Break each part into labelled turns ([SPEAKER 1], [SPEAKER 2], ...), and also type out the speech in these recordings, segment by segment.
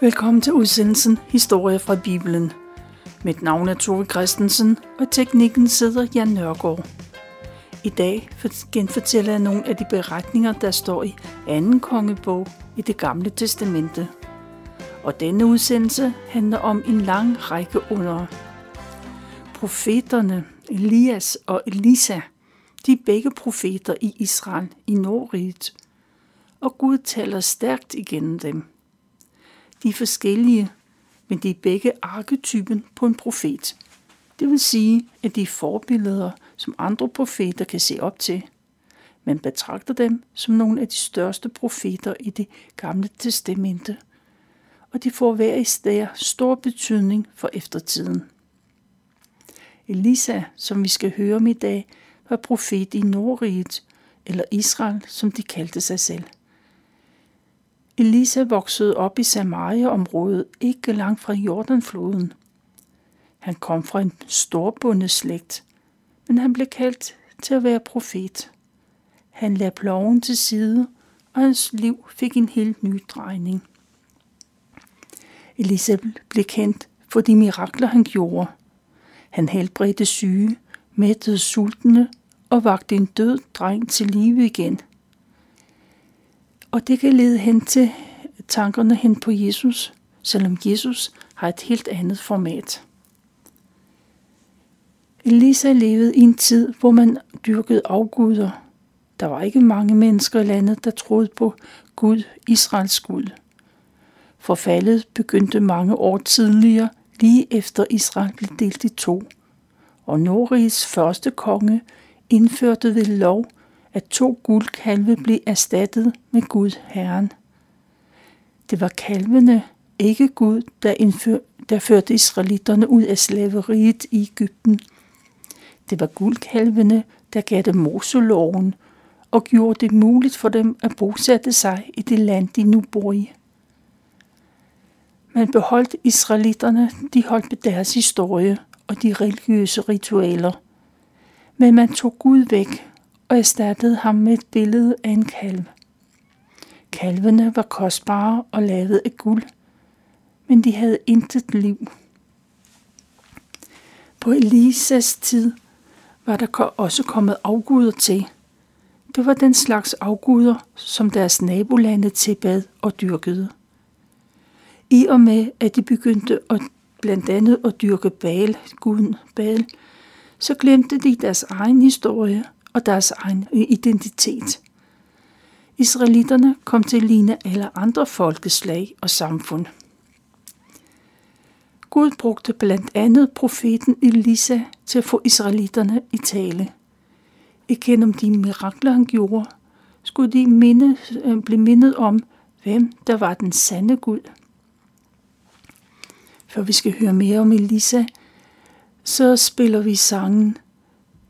[SPEAKER 1] Velkommen til udsendelsen Historie fra Bibelen. Mit navn er Tove Christensen, og teknikken sidder Jan Nørgaard. I dag genfortæller jeg nogle af de beretninger, der står i anden kongebog i det gamle testamente. Og denne udsendelse handler om en lang række under. Profeterne Elias og Elisa, de er begge profeter i Israel i Nordriget, og Gud taler stærkt igennem dem. De er forskellige, men de er begge arketypen på en profet. Det vil sige, at de er forbilleder, som andre profeter kan se op til. Man betragter dem som nogle af de største profeter i det gamle testamente, og de får hver især stor betydning for eftertiden. Elisa, som vi skal høre om i dag, var profet i Nordriget, eller Israel, som de kaldte sig selv. Elisa voksede op i Samaria-området, ikke langt fra Jordanfloden. Han kom fra en storbundeslægt, men han blev kaldt til at være profet. Han lagde ploven til side, og hans liv fik en helt ny drejning. Elisa blev kendt for de mirakler, han gjorde. Han helbredte syge, mættede sultne og vagte en død dreng til live igen – og det kan lede hen til tankerne hen på Jesus, selvom Jesus har et helt andet format. Elisa levede i en tid, hvor man dyrkede afguder. Der var ikke mange mennesker i landet, der troede på Gud, Israels Gud. Forfaldet begyndte mange år tidligere, lige efter Israel blev delt i to. Og Nordrigs første konge indførte ved lov at to guldkalve blev erstattet med Gud Herren. Det var kalvene, ikke Gud, der, indfør, der førte israelitterne ud af slaveriet i Ægypten. Det var guldkalvene, der gav dem Moseloven og gjorde det muligt for dem at bosætte sig i det land, de nu bor i. Man beholdt israelitterne, de holdt med deres historie og de religiøse ritualer. Men man tog Gud væk og erstattede ham med et billede af en kalv. Kalvene var kostbare og lavet af guld, men de havde intet liv. På Elisas tid var der også kommet afguder til. Det var den slags afguder, som deres nabolande tilbad og dyrkede. I og med, at de begyndte at blandt andet at dyrke Baal, guden Baal, så glemte de deres egen historie og deres egen identitet. Israelitterne kom til at ligne alle andre folkeslag og samfund. Gud brugte blandt andet profeten Elisa til at få israelitterne i tale. Igennem de mirakler, han gjorde, skulle de minde, øh, blive mindet om, hvem der var den sande Gud. Før vi skal høre mere om Elisa, så spiller vi sangen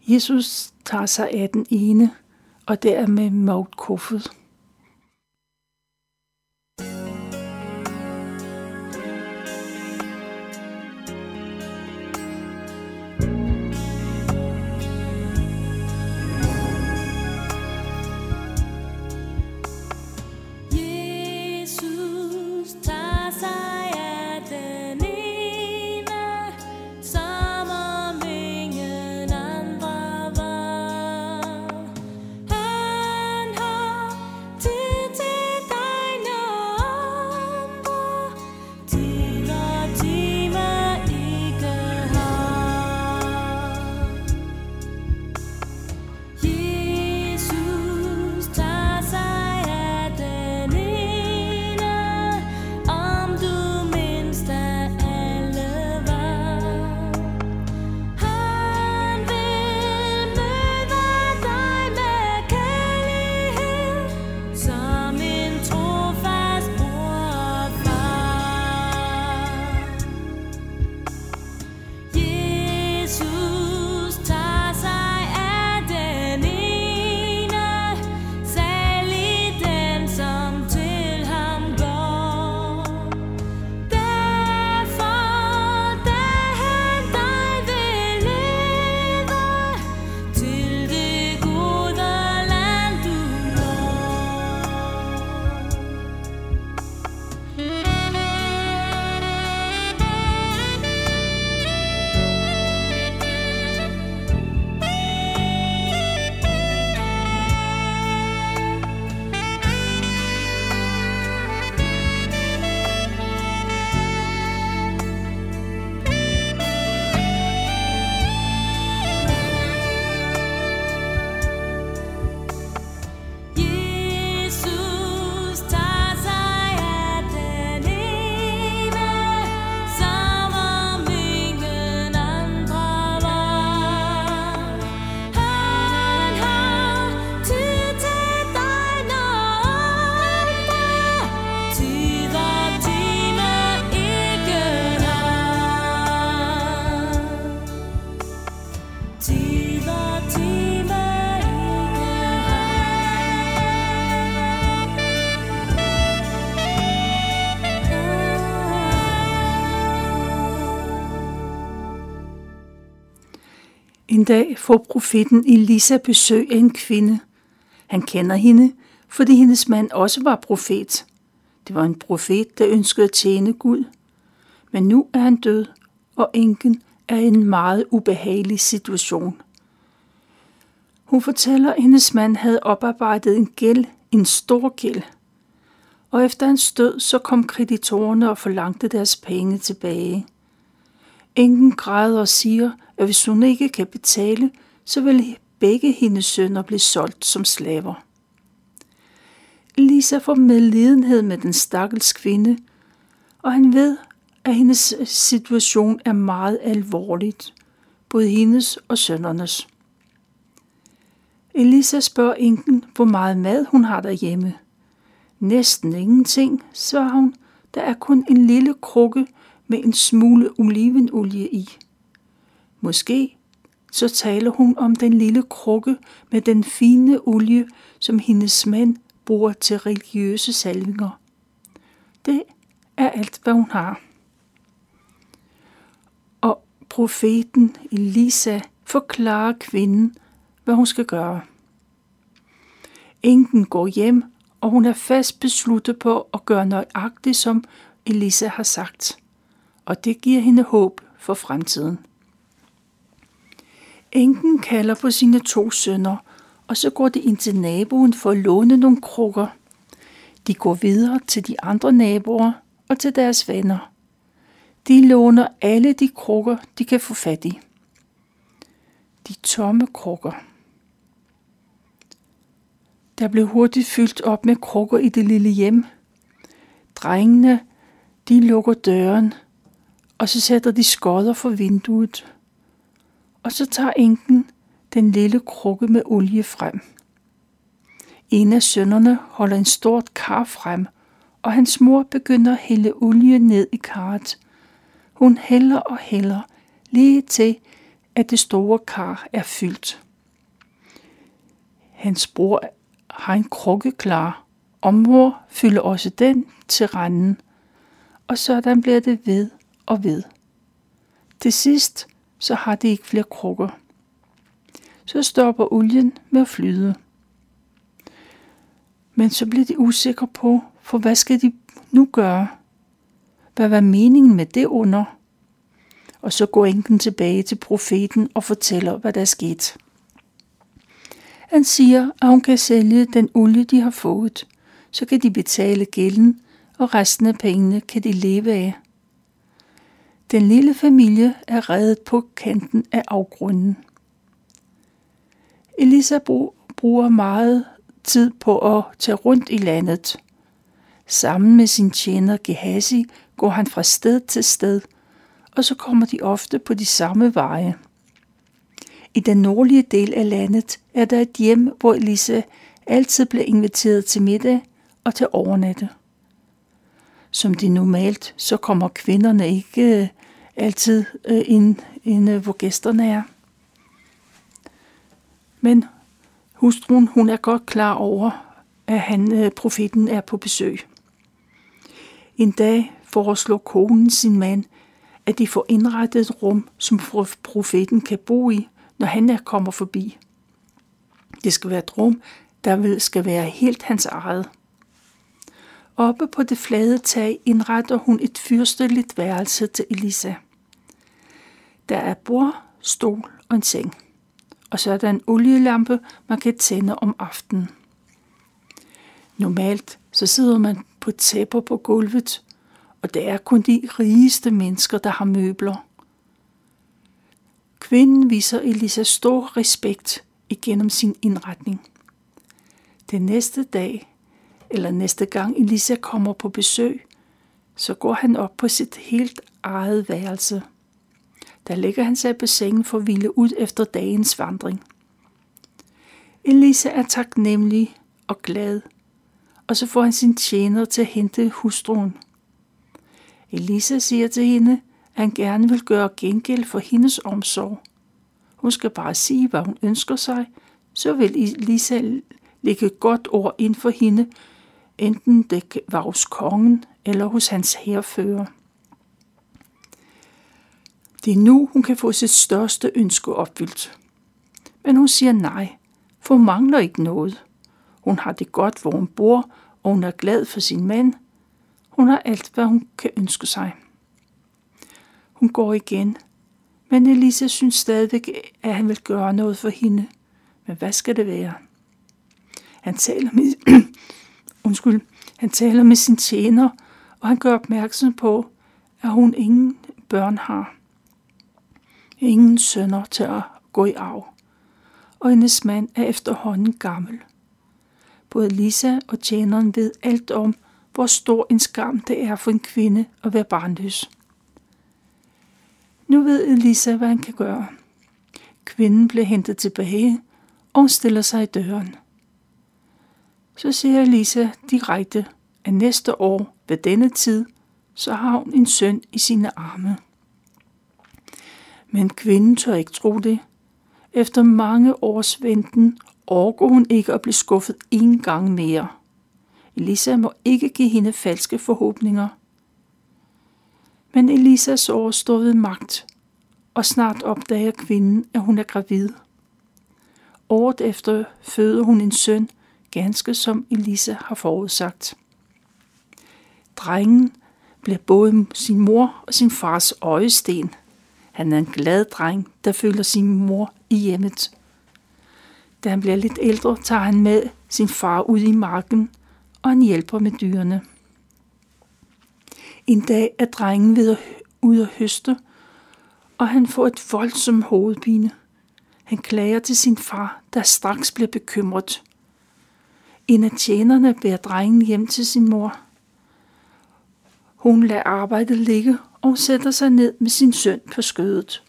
[SPEAKER 1] Jesus tager sig af den ene, og det er En dag får profeten Elisa besøg af en kvinde. Han kender hende, fordi hendes mand også var profet. Det var en profet, der ønskede at tjene Gud. Men nu er han død, og enken er i en meget ubehagelig situation. Hun fortæller, at hendes mand havde oparbejdet en gæld, en stor gæld. Og efter hans død, så kom kreditorerne og forlangte deres penge tilbage. Enken græder og siger, at hvis hun ikke kan betale, så vil begge hendes sønner blive solgt som slaver. Lisa får medlidenhed med den stakkels kvinde, og han ved, at hendes situation er meget alvorligt, både hendes og sønnernes. Elisa spørger enken, hvor meget mad hun har derhjemme. Næsten ingenting, svarer hun. Der er kun en lille krukke med en smule olivenolie i. Måske så taler hun om den lille krukke med den fine olie, som hendes mand bruger til religiøse salvinger. Det er alt, hvad hun har. Og profeten Elisa forklarer kvinden, hvad hun skal gøre. Enken går hjem, og hun er fast besluttet på at gøre nøjagtigt, som Elisa har sagt. Og det giver hende håb for fremtiden. Enken kalder på sine to sønner, og så går de ind til naboen for at låne nogle krukker. De går videre til de andre naboer og til deres venner. De låner alle de krukker, de kan få fat i. De tomme krukker. Der blev hurtigt fyldt op med krukker i det lille hjem. Drengene, de lukker døren, og så sætter de skodder for vinduet. Og så tager enken den lille krukke med olie frem. En af sønnerne holder en stort kar frem, og hans mor begynder at hælde olie ned i karret. Hun hælder og hælder, lige til, at det store kar er fyldt. Hans bror har en krukke klar, og mor fylder også den til randen. Og sådan bliver det ved og ved. Til sidst så har de ikke flere krukker. Så stopper olien med at flyde. Men så bliver de usikre på, for hvad skal de nu gøre? Hvad var meningen med det under? Og så går enken tilbage til profeten og fortæller, hvad der er sket. Han siger, at hun kan sælge den olie, de har fået. Så kan de betale gælden, og resten af pengene kan de leve af. Den lille familie er reddet på kanten af afgrunden. Elisa bruger meget tid på at tage rundt i landet. Sammen med sin tjener Gehazi går han fra sted til sted, og så kommer de ofte på de samme veje. I den nordlige del af landet er der et hjem, hvor Elisa altid bliver inviteret til middag og til overnatte. Som det normalt, så kommer kvinderne ikke øh, altid øh, ind, ind, øh, hvor gæsterne er. Men hustruen, hun er godt klar over, at han, profeten er på besøg. En dag foreslår konen sin mand, at de får indrettet et rum, som profeten kan bo i, når han er kommer forbi. Det skal være et rum, der vil skal være helt hans eget. Oppe på det flade tag indretter hun et fyrsteligt værelse til Elisa. Der er bord, stol og en seng. Og så er der en olielampe, man kan tænde om aftenen. Normalt så sidder man på tæpper på gulvet, og det er kun de rigeste mennesker, der har møbler. Kvinden viser Elisa stor respekt igennem sin indretning. Den næste dag, eller næste gang Elisa kommer på besøg, så går han op på sit helt eget værelse. Der lægger han sig på sengen for at hvile ud efter dagens vandring. Elisa er taknemmelig og glad, og så får han sin tjener til at hente hustruen. Elisa siger til hende, at han gerne vil gøre gengæld for hendes omsorg. Hun skal bare sige, hvad hun ønsker sig, så vil Elisa lægge godt ord ind for hende, enten det var hos kongen eller hos hans herfører. Det er nu, hun kan få sit største ønske opfyldt. Men hun siger nej, for hun mangler ikke noget. Hun har det godt, hvor hun bor, og hun er glad for sin mand. Hun har alt, hvad hun kan ønske sig. Hun går igen, men Elisa synes stadigvæk, at han vil gøre noget for hende. Men hvad skal det være? Han taler med, undskyld, han taler med sin tjener, og han gør opmærksom på, at hun ingen børn har. Ingen sønner til at gå i arv. Og hendes mand er efterhånden gammel. Både Lisa og tjeneren ved alt om, hvor stor en skam det er for en kvinde at være barnløs. Nu ved Elisa, hvad han kan gøre. Kvinden bliver hentet tilbage, og hun stiller sig i døren. Så siger Lisa direkte, at næste år ved denne tid, så har hun en søn i sine arme. Men kvinden tør ikke tro det. Efter mange års venten overgår hun ikke at blive skuffet en gang mere. Elisa må ikke give hende falske forhåbninger. Men Elisas år står ved magt, og snart opdager kvinden, at hun er gravid. Året efter føder hun en søn, ganske som Elisa har forudsagt. Drengen bliver både sin mor og sin fars øjesten. Han er en glad dreng, der følger sin mor i hjemmet. Da han bliver lidt ældre, tager han med sin far ud i marken, og han hjælper med dyrene. En dag er drengen ved at ud at høste, og han får et voldsomt hovedpine. Han klager til sin far, der straks bliver bekymret. En af tjenerne bærer drengen hjem til sin mor. Hun lader arbejdet ligge og sætter sig ned med sin søn på skødet.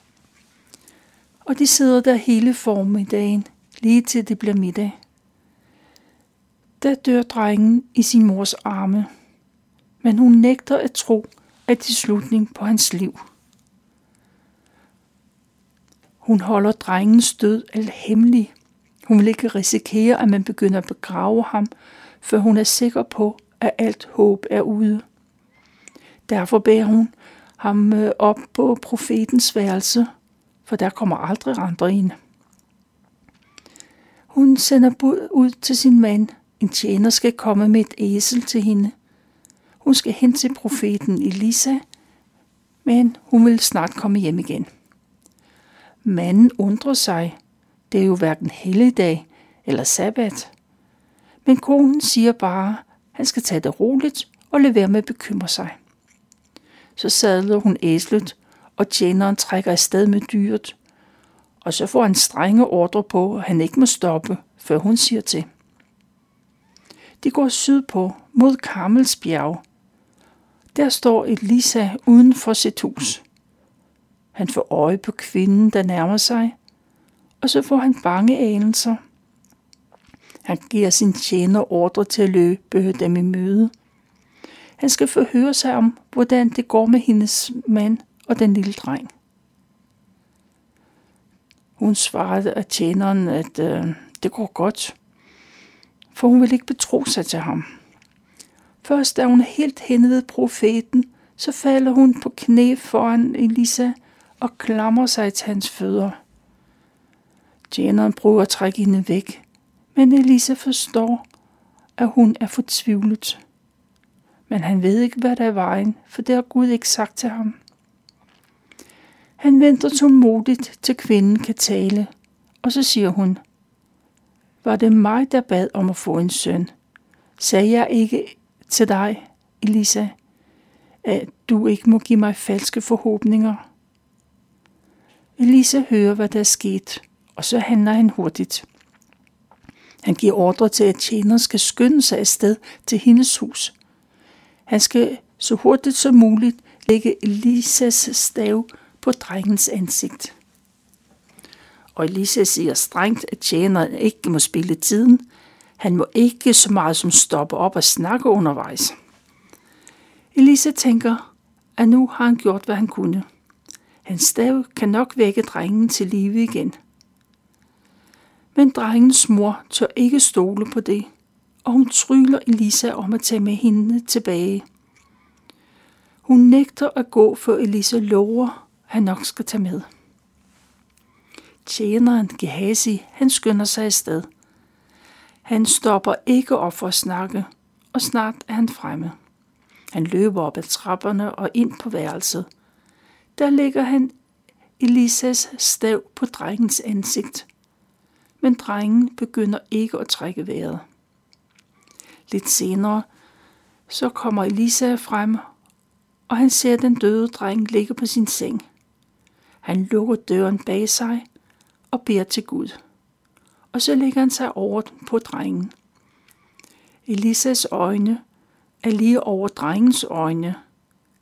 [SPEAKER 1] Og de sidder der hele formiddagen, lige til det bliver middag. Der dør drengen i sin mors arme, men hun nægter at tro, at det er slutning på hans liv. Hun holder drengens død hemmelig. Hun vil ikke risikere, at man begynder at begrave ham, før hun er sikker på, at alt håb er ude. Derfor bærer hun ham øh, op på profetens værelse, for der kommer aldrig andre ind. Hun sender bud ud til sin mand. En tjener skal komme med et æsel til hende. Hun skal hen til profeten Elisa, men hun vil snart komme hjem igen. Manden undrer sig. Det er jo hverken helligdag eller sabbat. Men konen siger bare, at han skal tage det roligt og lade være med at bekymre sig. Så sadler hun æslet, og tjeneren trækker afsted med dyret. Og så får han strenge ordre på, at han ikke må stoppe, før hun siger til. De går sydpå mod Karmelsbjerg. Der står Elisa uden for sit hus. Han får øje på kvinden, der nærmer sig, og så får han bange anelser. Han giver sin tjener ordre til at løbe dem i møde. Han skal forhøre sig om, hvordan det går med hendes mand og den lille dreng. Hun svarede af tjeneren, at øh, det går godt, for hun vil ikke betro sig til ham. Først da hun er helt henne ved profeten, så falder hun på knæ foran Elisa og klamrer sig til hans fødder. Tjeneren prøver at trække hende væk, men Elisa forstår, at hun er fortvivlet. Men han ved ikke, hvad der er vejen, for det har Gud ikke sagt til ham. Han venter tålmodigt, til kvinden kan tale, og så siger hun, Var det mig, der bad om at få en søn? Sagde jeg ikke til dig, Elisa, at du ikke må give mig falske forhåbninger? Elisa hører, hvad der er sket, og så handler han hurtigt. Han giver ordre til, at tjeneren skal skynde sig afsted til hendes hus. Han skal så hurtigt som muligt lægge Elisas stav på drengens ansigt. Og Elisa siger strengt, at tjeneren ikke må spille tiden. Han må ikke så meget som stoppe op og snakke undervejs. Elisa tænker, at nu har han gjort, hvad han kunne. Hans stav kan nok vække drengen til live igen. Men drengens mor tør ikke stole på det, og hun tryller Elisa om at tage med hende tilbage. Hun nægter at gå, for Elisa lover, han nok skal tage med. Tjeneren Gehazi, han skynder sig afsted. Han stopper ikke op for at snakke, og snart er han fremme. Han løber op ad trapperne og ind på værelset. Der ligger han Elisas stav på drengens ansigt. Men drengen begynder ikke at trække vejret. Lidt senere, så kommer Elisa frem, og han ser den døde dreng ligge på sin seng. Han lukker døren bag sig og beder til Gud. Og så lægger han sig over på drengen. Elisas øjne er lige over drengens øjne.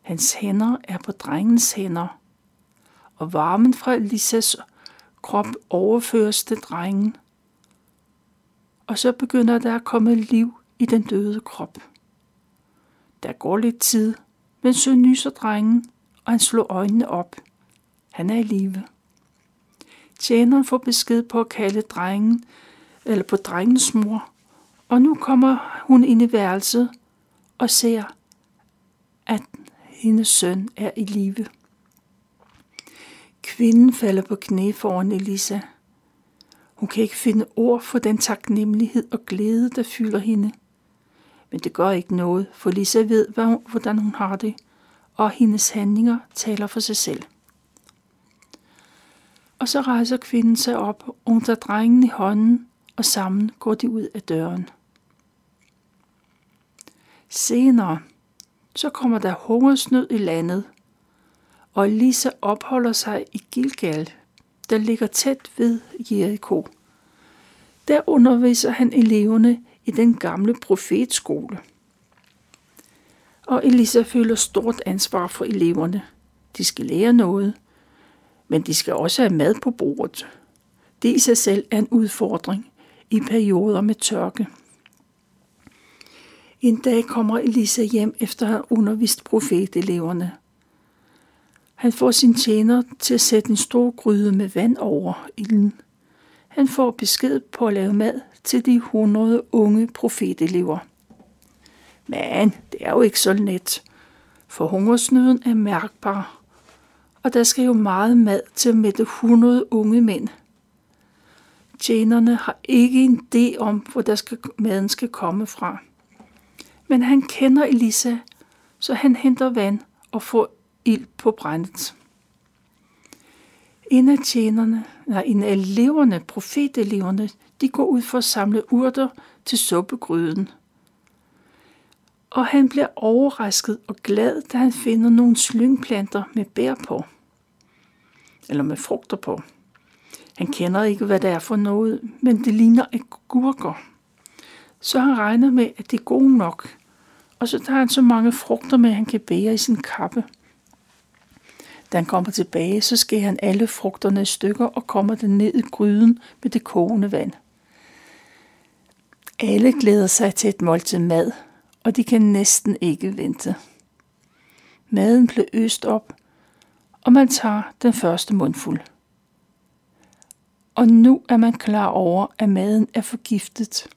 [SPEAKER 1] Hans hænder er på drengens hænder. Og varmen fra Elisas krop overføres til drengen. Og så begynder der at komme liv i den døde krop. Der går lidt tid, men så nyser drengen, og han slår øjnene op. Han er i live. Tjeneren får besked på at kalde drengen, eller på drengens mor, og nu kommer hun ind i værelset og ser, at hendes søn er i live. Kvinden falder på knæ foran Elisa. Hun kan ikke finde ord for den taknemmelighed og glæde, der fylder hende. Men det gør ikke noget, for Lisa ved, hvordan hun har det, og hendes handlinger taler for sig selv. Og så rejser kvinden sig op, og hun tager drengen i hånden, og sammen går de ud af døren. Senere, så kommer der hungersnød i landet, og Elisa opholder sig i Gilgal, der ligger tæt ved Jericho. Der underviser han eleverne i den gamle profetskole. Og Elisa føler stort ansvar for eleverne. De skal lære noget, men de skal også have mad på bordet. Det i sig selv er en udfordring i perioder med tørke. En dag kommer Elisa hjem efter at have undervist profeteleverne. Han får sin tjener til at sætte en stor gryde med vand over ilden. Han får besked på at lave mad til de 100 unge profetelever. Men det er jo ikke så let, for hungersnøden er mærkbar, og der skal jo meget mad til at mætte 100 unge mænd. Tjenerne har ikke en idé om, hvor der skal, maden skal komme fra. Men han kender Elisa, så han henter vand og får ild på brændet. En af tjenerne, nej, en af eleverne, profeteleverne, de går ud for at samle urter til suppegryden. Og han bliver overrasket og glad, da han finder nogle slyngplanter med bær på. Eller med frugter på. Han kender ikke, hvad det er for noget, men det ligner agurker. Så han regner med, at det er gode nok. Og så tager han så mange frugter med, han kan bære i sin kappe. Da han kommer tilbage, så skærer han alle frugterne i stykker og kommer den ned i gryden med det kogende vand. Alle glæder sig til et måltid mad, og de kan næsten ikke vente. Maden blev øst op, og man tager den første mundfuld. Og nu er man klar over, at maden er forgiftet.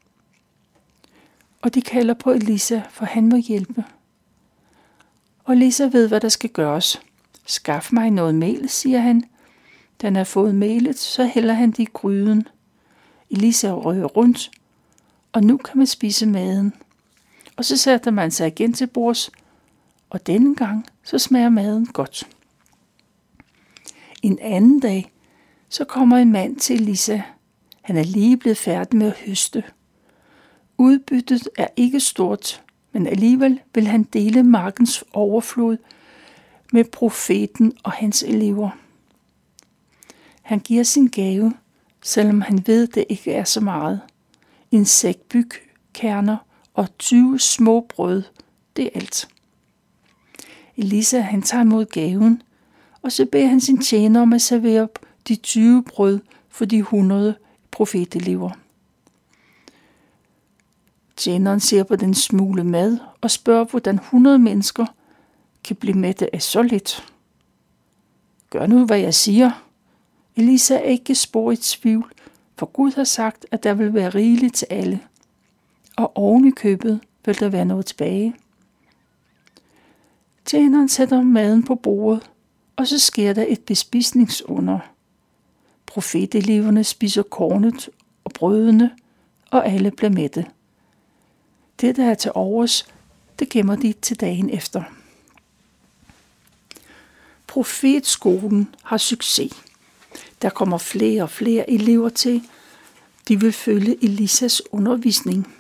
[SPEAKER 1] Og de kalder på Elisa, for han må hjælpe. Og Lisa ved, hvad der skal gøres. Skaf mig noget mel, siger han. Da han har fået melet, så hælder han det i gryden. Elisa rører rundt, og nu kan man spise maden. Og så sætter man sig igen til bords, og denne gang så smager maden godt. En anden dag, så kommer en mand til Elisa. Han er lige blevet færdig med at høste. Udbyttet er ikke stort, men alligevel vil han dele markens overflod med profeten og hans elever. Han giver sin gave, selvom han ved, det ikke er så meget. En sæk byg, kerner og 20 små brød, det er alt. Elisa han tager imod gaven, og så beder han sin tjener om at servere de 20 brød for de 100 profetelever. Tjeneren ser på den smule mad og spørger, hvordan 100 mennesker kan blive mætte af så lidt. Gør nu, hvad jeg siger. Elisa er ikke spor i tvivl, for Gud har sagt, at der vil være rigeligt til alle. Og oven i købet vil der være noget tilbage. Tjeneren sætter maden på bordet, og så sker der et bespisningsunder. Profeteleverne spiser kornet og brødene, og alle bliver mætte. Det, der er til overs, det gemmer de til dagen efter. Profetskolen har succes. Der kommer flere og flere elever til. De vil følge Elisas undervisning.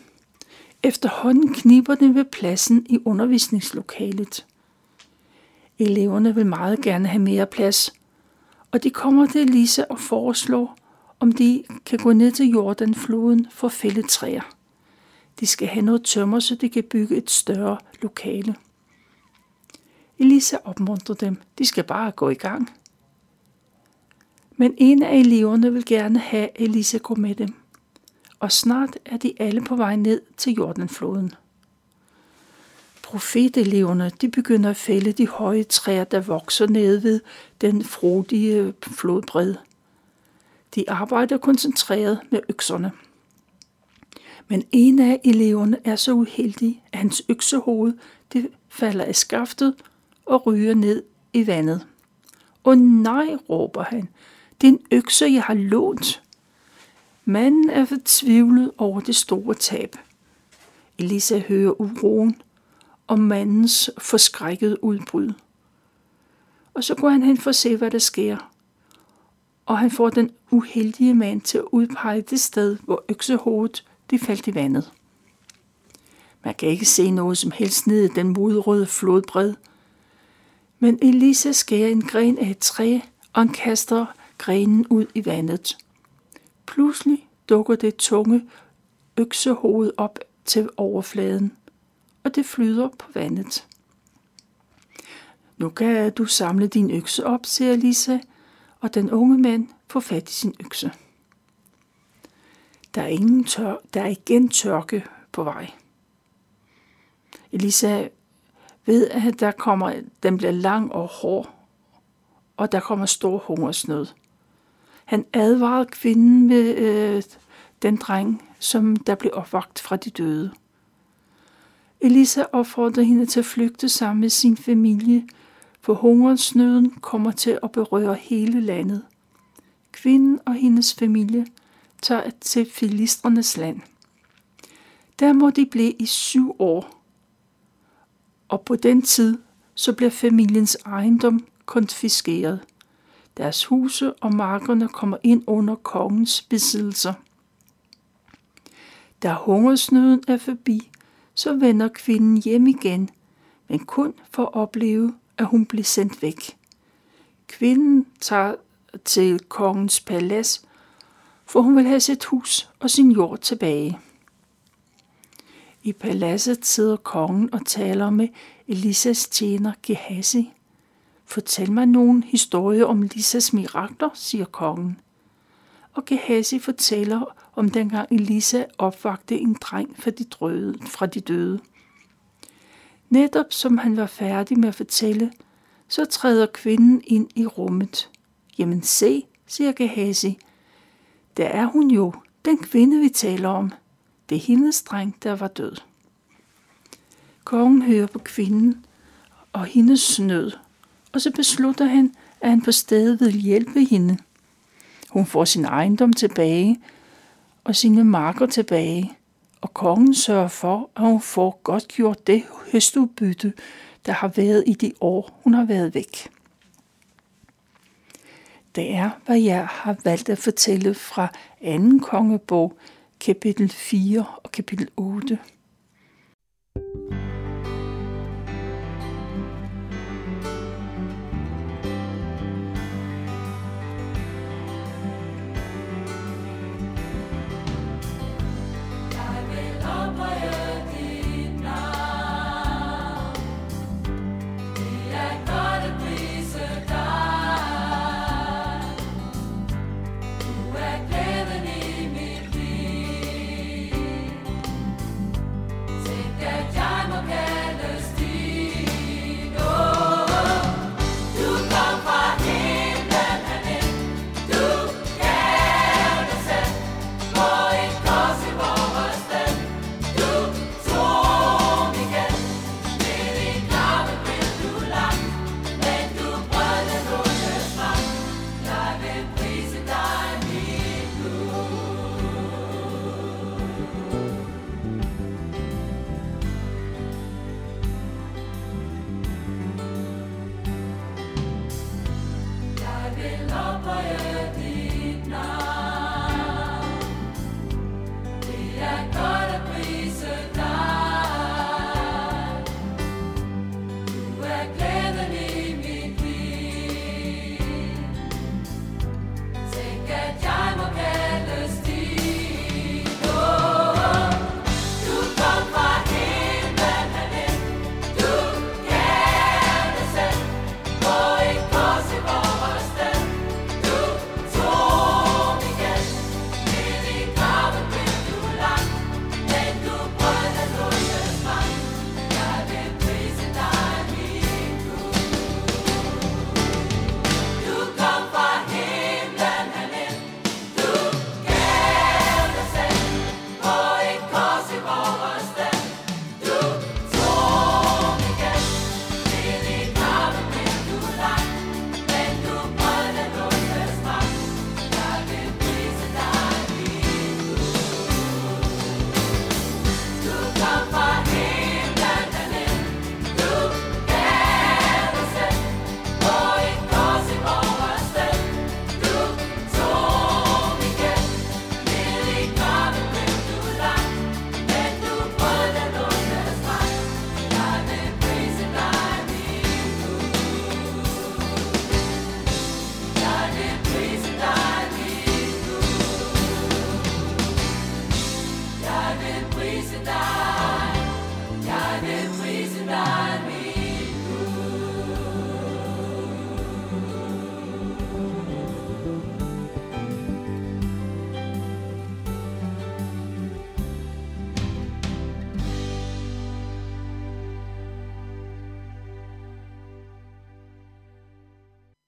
[SPEAKER 1] Efterhånden kniber den ved pladsen i undervisningslokalet. Eleverne vil meget gerne have mere plads, og de kommer til Elisa og foreslår, om de kan gå ned til Jordanfloden for fælde træer. De skal have noget tømmer, så de kan bygge et større lokale. Elisa opmuntrer dem. De skal bare gå i gang. Men en af eleverne vil gerne have, Elisa gå med dem. Og snart er de alle på vej ned til Jordanfloden. Profeteleverne de begynder at fælde de høje træer, der vokser ned ved den frodige flodbred. De arbejder koncentreret med økserne. Men en af eleverne er så uheldig, at hans øksehoved det falder af skaftet og ryger ned i vandet. Åh nej, råber han. Det er en økse, jeg har lånt. Manden er fortvivlet over det store tab. Elisa hører uroen og mandens forskrækkede udbrud. Og så går han hen for at se, hvad der sker. Og han får den uheldige mand til at udpege det sted, hvor øksehovedet de faldt i vandet. Man kan ikke se noget som helst ned i den modrøde flodbred. Men Elisa skærer en gren af et træ, og han kaster grenen ud i vandet. Pludselig dukker det tunge øksehoved op til overfladen, og det flyder på vandet. Nu kan du samle din økse op, siger Lisa, og den unge mand får fat i sin økse. Der er, ingen tør, der er igen tørke på vej. Elisa ved, at der kommer, den bliver lang og hård, og der kommer stor hungersnød. Han advarede kvinden med øh, den dreng, som der blev opvagt fra de døde. Elisa opfordrede hende til at flygte sammen med sin familie, for hungersnøden kommer til at berøre hele landet. Kvinden og hendes familie tager til filistrenes land. Der må de blive i syv år, og på den tid så bliver familiens ejendom konfiskeret. Deres huse og markerne kommer ind under kongens besiddelser. Da hungersnøden er forbi, så vender kvinden hjem igen, men kun for at opleve, at hun bliver sendt væk. Kvinden tager til kongens palads, for hun vil have sit hus og sin jord tilbage. I paladset sidder kongen og taler med Elisas tjener Gehazi. Fortæl mig nogen historie om Elisas mirakler, siger kongen. Og Gehazi fortæller om dengang Elisa opvagte en dreng fra de, drøde, fra de døde. Netop som han var færdig med at fortælle, så træder kvinden ind i rummet. Jamen se, siger Gehazi, der er hun jo, den kvinde vi taler om. Det er hendes dreng, der var død. Kongen hører på kvinden og hendes nød, og så beslutter han, at han på stedet vil hjælpe hende. Hun får sin ejendom tilbage og sine marker tilbage, og kongen sørger for, at hun får godt gjort det høstudbytte, der har været i de år, hun har været væk. Det er, hvad jeg har valgt at fortælle fra anden kongebog, kapitel 4 og kapitel 8.